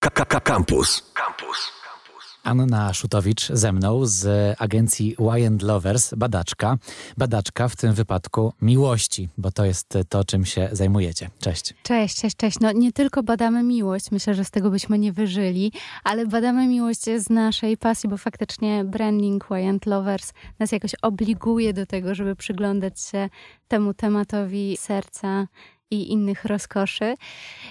Campus. Campus. Anna Szutowicz ze mną z agencji Y Lovers, badaczka. Badaczka w tym wypadku miłości, bo to jest to, czym się zajmujecie. Cześć. Cześć, cześć, cześć. No nie tylko badamy miłość, myślę, że z tego byśmy nie wyżyli, ale badamy miłość z naszej pasji, bo faktycznie branding Y Lovers nas jakoś obliguje do tego, żeby przyglądać się temu tematowi serca i innych rozkoszy.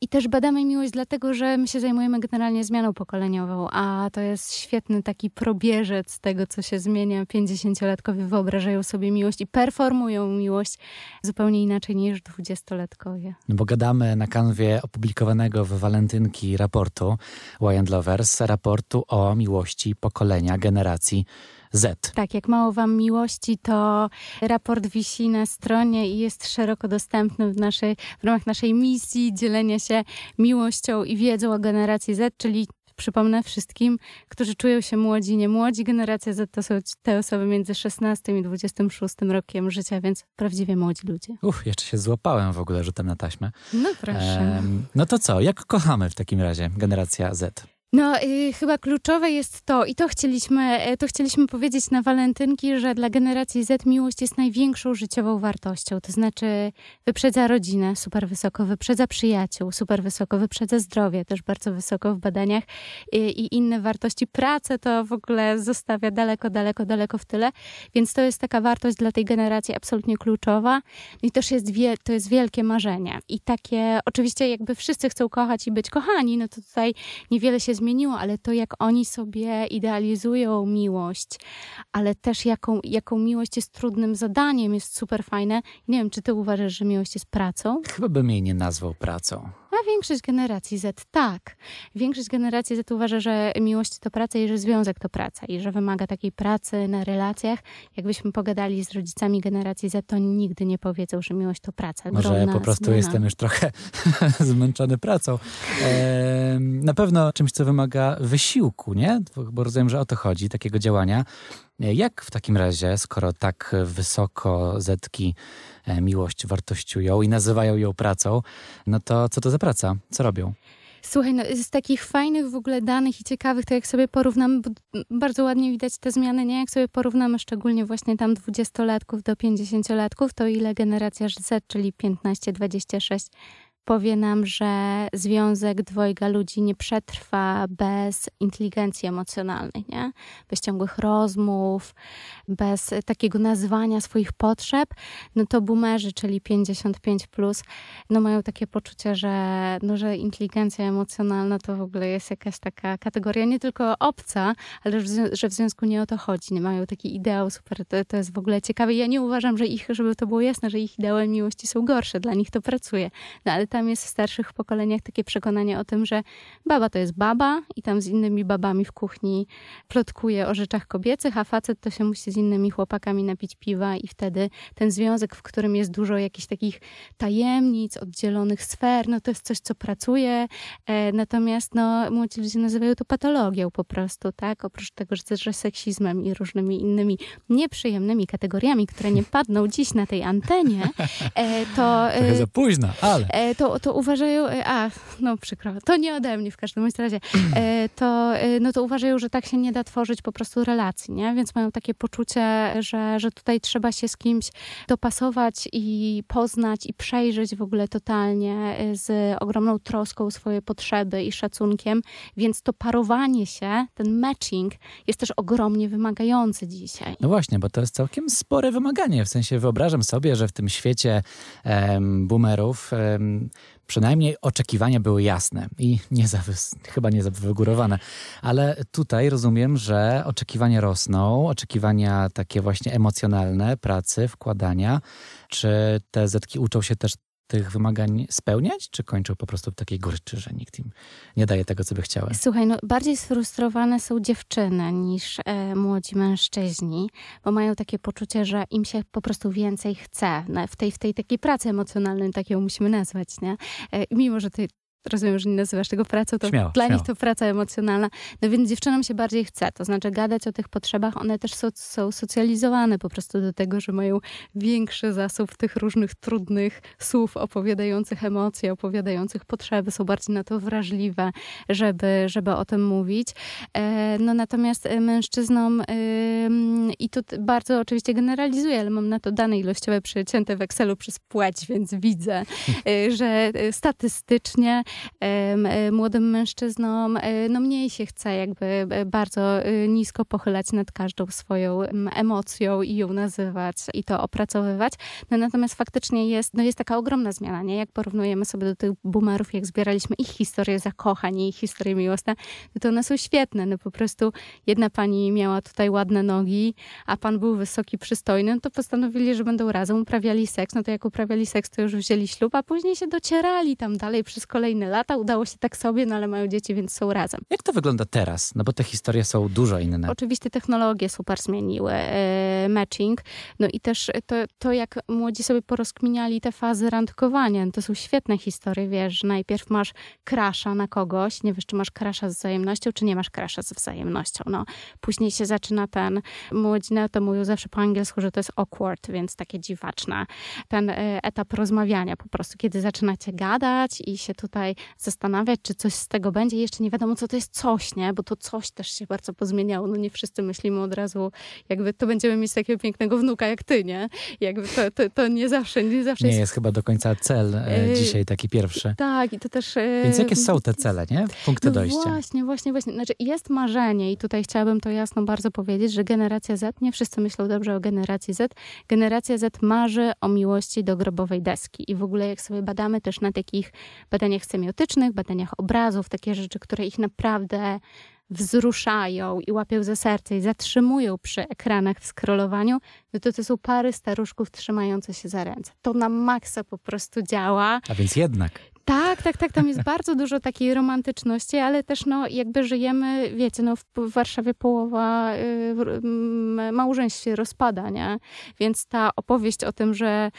I też badamy miłość, dlatego że my się zajmujemy generalnie zmianą pokoleniową, a to jest świetny taki probierzec tego, co się zmienia. 50-latkowie wyobrażają sobie miłość i performują miłość zupełnie inaczej niż 20-latkowie. No bo gadamy na kanwie opublikowanego w walentynki raportu Y Lovers, raportu o miłości pokolenia, generacji Z. Tak, jak mało wam miłości, to raport wisi na stronie i jest szeroko dostępny w, naszej, w ramach naszej misji dzielenia się miłością i wiedzą o generacji Z, czyli przypomnę wszystkim, którzy czują się młodzi, nie młodzi. Generacja Z to są te osoby między 16 i 26 rokiem życia, więc prawdziwie młodzi ludzie. Uff, jeszcze się złapałem w ogóle rzutem na taśmę. No proszę. No to co, jak kochamy w takim razie generacja Z? No, y, chyba kluczowe jest to, i to chcieliśmy, y, to chcieliśmy powiedzieć na walentynki, że dla generacji Z miłość jest największą życiową wartością. To znaczy, wyprzedza rodzinę super wysoko, wyprzedza przyjaciół super wysoko, wyprzedza zdrowie też bardzo wysoko w badaniach y, i inne wartości. Pracę to w ogóle zostawia daleko, daleko, daleko w tyle. Więc to jest taka wartość dla tej generacji absolutnie kluczowa. I też jest, wie, to jest wielkie marzenie. I takie, oczywiście, jakby wszyscy chcą kochać i być kochani, no to tutaj niewiele się zmieniło, ale to jak oni sobie idealizują miłość, ale też jaką, jaką miłość jest trudnym zadaniem, jest super fajne. Nie wiem, czy ty uważasz, że miłość jest pracą? Chyba bym jej nie nazwał pracą. A większość generacji Z tak. Większość generacji Z uważa, że miłość to praca i że związek to praca i że wymaga takiej pracy na relacjach. Jakbyśmy pogadali z rodzicami generacji Z, to nigdy nie powiedzą, że miłość to praca. Może Gronna po prostu zmiana. jestem już trochę zmęczony pracą. E, na pewno czymś, co wymaga wysiłku, nie? Bo rozumiem, że o to chodzi, takiego działania. Jak w takim razie, skoro tak wysoko Zetki e, miłość wartościują i nazywają ją pracą, no to co to za praca? Co robią? Słuchaj, no, z takich fajnych w ogóle danych i ciekawych, to jak sobie porównamy, bo bardzo ładnie widać te zmiany, nie? Jak sobie porównamy szczególnie właśnie tam 20-latków do 50-latków, to ile generacja Z, czyli 15-26, powie nam, że związek dwojga ludzi nie przetrwa bez inteligencji emocjonalnej, nie? Bez ciągłych rozmów, bez takiego nazywania swoich potrzeb, no to boomerzy, czyli 55+, plus, no mają takie poczucie, że, no, że inteligencja emocjonalna to w ogóle jest jakaś taka kategoria nie tylko obca, ale że w związku nie o to chodzi. Nie mają taki ideał super, to, to jest w ogóle ciekawe. Ja nie uważam, że ich, żeby to było jasne, że ich ideały miłości są gorsze, dla nich to pracuje. No ale tam jest w starszych pokoleniach takie przekonanie o tym, że baba to jest baba i tam z innymi babami w kuchni plotkuje o rzeczach kobiecych, a facet to się musi z innymi chłopakami napić piwa i wtedy ten związek, w którym jest dużo jakichś takich tajemnic, oddzielonych sfer, no to jest coś, co pracuje. E, natomiast no, młodzi ludzie nazywają to patologią po prostu, tak? Oprócz tego, że, że seksizmem i różnymi innymi nieprzyjemnymi kategoriami, które nie padną dziś na tej antenie, e, to... Trochę E, za późno, ale... To, to uważają, e, a no przykro, to nie ode mnie w każdym razie, e, to, e, no to uważają, że tak się nie da tworzyć po prostu relacji, nie? Więc mają takie poczucie, że, że tutaj trzeba się z kimś dopasować i poznać i przejrzeć w ogóle totalnie z ogromną troską swoje potrzeby i szacunkiem, więc to parowanie się, ten matching jest też ogromnie wymagający dzisiaj. No właśnie, bo to jest całkiem spore wymaganie. W sensie wyobrażam sobie, że w tym świecie em, boomerów em, przynajmniej oczekiwania były jasne i nie za, chyba nie za wygórowane. Ale tutaj rozumiem, że oczekiwania rosną, oczekiwania takie właśnie emocjonalne, pracy, wkładania. Czy te zetki uczą się też tych wymagań spełniać, czy kończą po prostu w takiej goryczy, że nikt im nie daje tego, co by chciały? Słuchaj, no bardziej sfrustrowane są dziewczyny niż e, młodzi mężczyźni, bo mają takie poczucie, że im się po prostu więcej chce. No, w, tej, w tej takiej pracy emocjonalnej, tak ją musimy nazwać, nie? E, mimo, że ty, rozumiem, że nie nazywasz tego pracą, to śmiało, dla śmiało. nich to praca emocjonalna. No więc dziewczynom się bardziej chce, to znaczy gadać o tych potrzebach, one też są, są socjalizowane po prostu do tego, że mają większy zasób tych różnych trudnych słów opowiadających emocje, opowiadających potrzeby, są bardziej na to wrażliwe, żeby, żeby o tym mówić. E, no natomiast mężczyznom i tu bardzo oczywiście generalizuję, ale mam na to dane ilościowe przecięte w Excelu przez płeć, więc widzę, e, że statystycznie młodym mężczyznom no mniej się chce jakby bardzo nisko pochylać nad każdą swoją emocją i ją nazywać i to opracowywać. No natomiast faktycznie jest, no jest taka ogromna zmiana, nie? Jak porównujemy sobie do tych boomerów, jak zbieraliśmy ich historię zakochań i ich historię miłosne, no to one są świetne. No po prostu jedna pani miała tutaj ładne nogi, a pan był wysoki, przystojny, no to postanowili, że będą razem, uprawiali seks. No to jak uprawiali seks, to już wzięli ślub, a później się docierali tam dalej przez kolejne lata. Udało się tak sobie, no ale mają dzieci, więc są razem. Jak to wygląda teraz? No bo te historie są dużo inne. Oczywiście technologie super zmieniły e, matching, no i też to, to, jak młodzi sobie porozkminiali te fazy randkowania, no to są świetne historie, wiesz, że najpierw masz krasza na kogoś, nie wiesz, czy masz krasza z wzajemnością, czy nie masz krasza z wzajemnością, no. Później się zaczyna ten, młodzi na to mówią zawsze po angielsku, że to jest awkward, więc takie dziwaczne. Ten e, etap rozmawiania po prostu, kiedy zaczynacie gadać i się tutaj zastanawiać, czy coś z tego będzie. Jeszcze nie wiadomo, co to jest coś, nie? Bo to coś też się bardzo pozmieniało. No nie wszyscy myślimy od razu, jakby to będziemy mieć takiego pięknego wnuka jak ty, nie? Jakby to, to, to nie zawsze, nie zawsze Nie jest... jest chyba do końca cel e, dzisiaj taki pierwszy. Tak, i to też... E, Więc jakie są te cele, nie? Punkty no dojścia. Właśnie, właśnie, właśnie. Znaczy jest marzenie i tutaj chciałabym to jasno bardzo powiedzieć, że generacja Z, nie wszyscy myślą dobrze o generacji Z, generacja Z marzy o miłości do grobowej deski. I w ogóle jak sobie badamy też na takich badaniach semiotycznych, badaniach obrazów, takie rzeczy, które ich naprawdę wzruszają i łapią za serce i zatrzymują przy ekranach w scrollowaniu, no to to są pary staruszków trzymające się za ręce. To na maksa po prostu działa. A więc jednak. Tak, tak, tak. Tam jest bardzo dużo takiej romantyczności, ale też no, jakby żyjemy, wiecie, no, w Warszawie połowa y, małżeństw się rozpada, nie? Więc ta opowieść o tym, że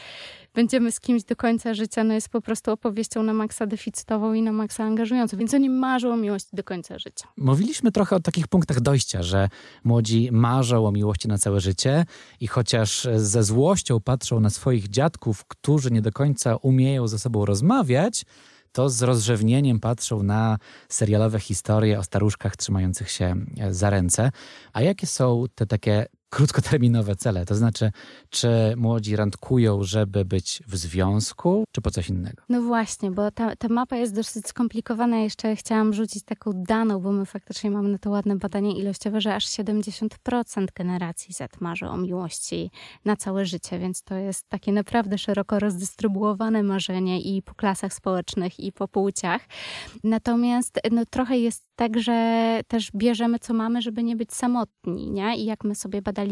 będziemy z kimś do końca życia, no jest po prostu opowieścią na maksa deficytową i na maksa angażującą. Więc oni marzą o miłości do końca życia. Mówiliśmy trochę o takich punktach dojścia, że młodzi marzą o miłości na całe życie i chociaż ze złością patrzą na swoich dziadków, którzy nie do końca umieją ze sobą rozmawiać, to z rozrzewnieniem patrzą na serialowe historie o staruszkach trzymających się za ręce. A jakie są te takie krótkoterminowe cele. To znaczy, czy młodzi randkują, żeby być w związku, czy po coś innego? No właśnie, bo ta, ta mapa jest dosyć skomplikowana. Jeszcze chciałam rzucić taką daną, bo my faktycznie mamy na to ładne badanie ilościowe, że aż 70% generacji Z marzy o miłości na całe życie, więc to jest takie naprawdę szeroko rozdystrybuowane marzenie i po klasach społecznych, i po płciach. Natomiast no, trochę jest tak, że też bierzemy, co mamy, żeby nie być samotni, nie? I jak my sobie badaliśmy,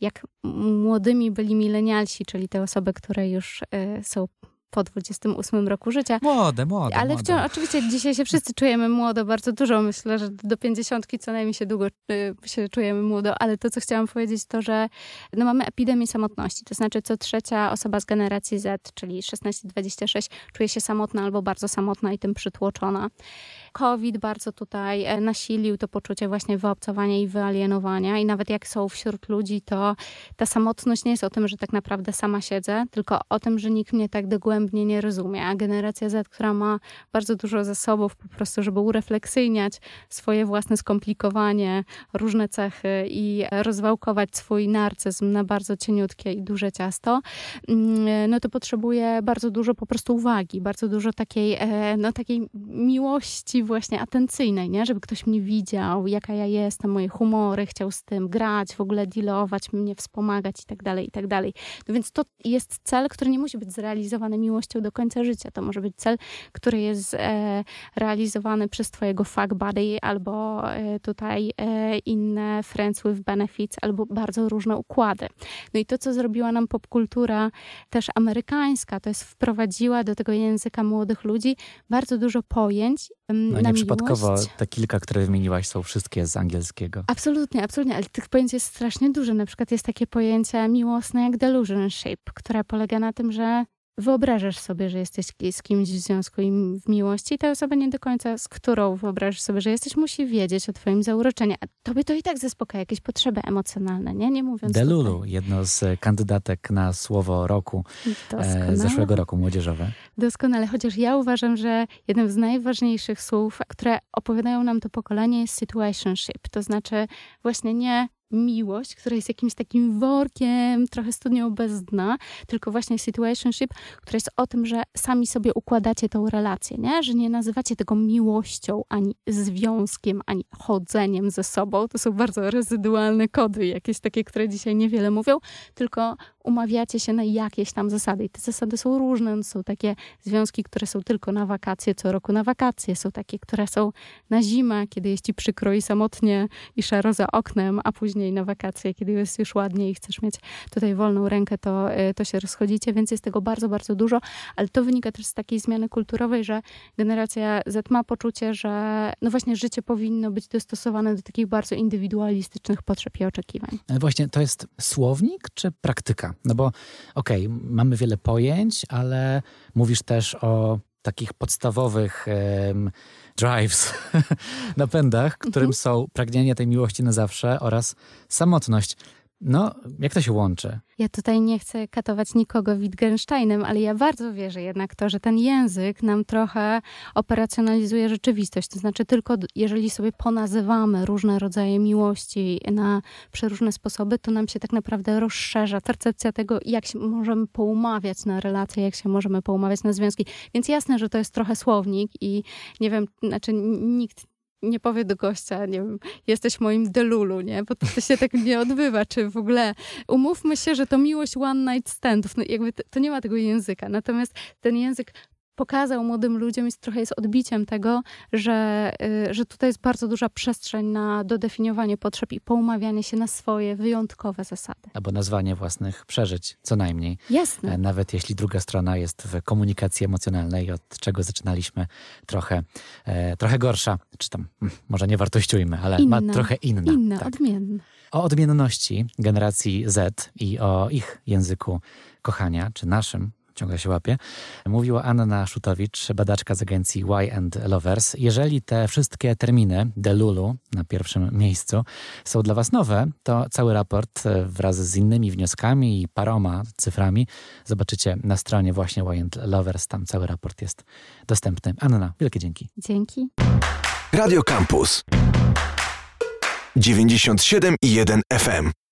jak młodymi byli milenialsi, czyli te osoby, które już y, są po 28 roku życia. Młode, młode. Ale młode. wciąż, oczywiście dzisiaj się wszyscy czujemy młodo, bardzo dużo. Myślę, że do 50 co najmniej się długo y, się czujemy młodo, ale to, co chciałam powiedzieć, to, że no, mamy epidemię samotności. To znaczy, co trzecia osoba z generacji Z, czyli 16-26, czuje się samotna albo bardzo samotna i tym przytłoczona. COVID bardzo tutaj e, nasilił to poczucie właśnie wyobcowania i wyalienowania. I nawet jak są wśród ludzi, to ta samotność nie jest o tym, że tak naprawdę sama siedzę, tylko o tym, że nikt mnie tak dogłębnie nie rozumie. A generacja Z, która ma bardzo dużo zasobów po prostu, żeby urefleksyjniać swoje własne skomplikowanie, różne cechy i rozwałkować swój narcyzm na bardzo cieniutkie i duże ciasto, mm, no to potrzebuje bardzo dużo po prostu uwagi, bardzo dużo takiej, e, no takiej miłości właśnie atencyjnej, nie? Żeby ktoś mnie widział, jaka ja jestem, moje humory, chciał z tym grać, w ogóle dealować, mnie wspomagać i tak dalej, i tak dalej. No więc to jest cel, który nie musi być zrealizowany miłością do końca życia. To może być cel, który jest e, realizowany przez twojego fuck buddy albo e, tutaj e, inne friends with benefits albo bardzo różne układy. No i to, co zrobiła nam popkultura też amerykańska, to jest wprowadziła do tego języka młodych ludzi bardzo dużo pojęć no nieprzypadkowo te kilka, które wymieniłaś, są wszystkie z angielskiego. Absolutnie, absolutnie, ale tych pojęć jest strasznie dużo. Na przykład jest takie pojęcie miłosne jak delusionship, które polega na tym, że wyobrażasz sobie, że jesteś z kimś w związku i w miłości, ta osoba nie do końca, z którą wyobrażasz sobie, że jesteś, musi wiedzieć o twoim zauroczeniu. A tobie to i tak zaspokaja jakieś potrzeby emocjonalne, nie? Nie mówiąc Delulu, tutaj. jedno z kandydatek na słowo roku e, zeszłego roku młodzieżowe. Doskonale, chociaż ja uważam, że jednym z najważniejszych słów, które opowiadają nam to pokolenie jest situationship. To znaczy właśnie nie miłość, która jest jakimś takim workiem, trochę studnią bez dna, tylko właśnie situationship, która jest o tym, że sami sobie układacie tą relację, nie? że nie nazywacie tego miłością, ani związkiem, ani chodzeniem ze sobą. To są bardzo rezydualne kody, jakieś takie, które dzisiaj niewiele mówią, tylko umawiacie się na jakieś tam zasady. I te zasady są różne. Są takie związki, które są tylko na wakacje, co roku na wakacje. Są takie, które są na zimę, kiedy jest ci przykro i samotnie i szaro za oknem, a później na wakacje, kiedy jest już ładnie i chcesz mieć tutaj wolną rękę, to, y, to się rozchodzicie, więc jest tego bardzo, bardzo dużo. Ale to wynika też z takiej zmiany kulturowej, że generacja Z ma poczucie, że no właśnie życie powinno być dostosowane do takich bardzo indywidualistycznych potrzeb i oczekiwań. Ale właśnie to jest słownik czy praktyka? No bo okej, okay, mamy wiele pojęć, ale mówisz też o takich podstawowych um, drives, napędach, którym mhm. są pragnienie tej miłości na zawsze oraz samotność. No, jak to się łączy? Ja tutaj nie chcę katować nikogo Wittgensteinem, ale ja bardzo wierzę jednak to, że ten język nam trochę operacjonalizuje rzeczywistość. To znaczy, tylko jeżeli sobie ponazywamy różne rodzaje miłości na przeróżne sposoby, to nam się tak naprawdę rozszerza percepcja tego, jak się możemy poumawiać na relacje, jak się możemy poumawiać na związki. Więc jasne, że to jest trochę słownik i nie wiem, znaczy nikt nie powie do gościa, nie wiem, jesteś moim delulu, nie? Bo to się tak nie odbywa, czy w ogóle umówmy się, że to miłość one night standów, no jakby to, to nie ma tego języka. Natomiast ten język pokazał młodym ludziom, jest trochę jest odbiciem tego, że, y, że tutaj jest bardzo duża przestrzeń na dodefiniowanie potrzeb i poumawianie się na swoje wyjątkowe zasady. Albo nazwanie własnych przeżyć, co najmniej. Jasne. E, nawet jeśli druga strona jest w komunikacji emocjonalnej, od czego zaczynaliśmy, trochę, e, trochę gorsza, czy tam, hmm, może nie wartościujmy, ale inna, ma trochę inna. Inna, tak. odmienna. O odmienności generacji Z i o ich języku kochania, czy naszym ciągle się łapie, mówiła Anna Szutowicz, badaczka z agencji Y Lovers. Jeżeli te wszystkie terminy Delulu na pierwszym miejscu są dla Was nowe, to cały raport e, wraz z innymi wnioskami i paroma cyframi zobaczycie na stronie właśnie Y Lovers. Tam cały raport jest dostępny. Anna, wielkie dzięki. Dzięki. Radio Campus 97,1 FM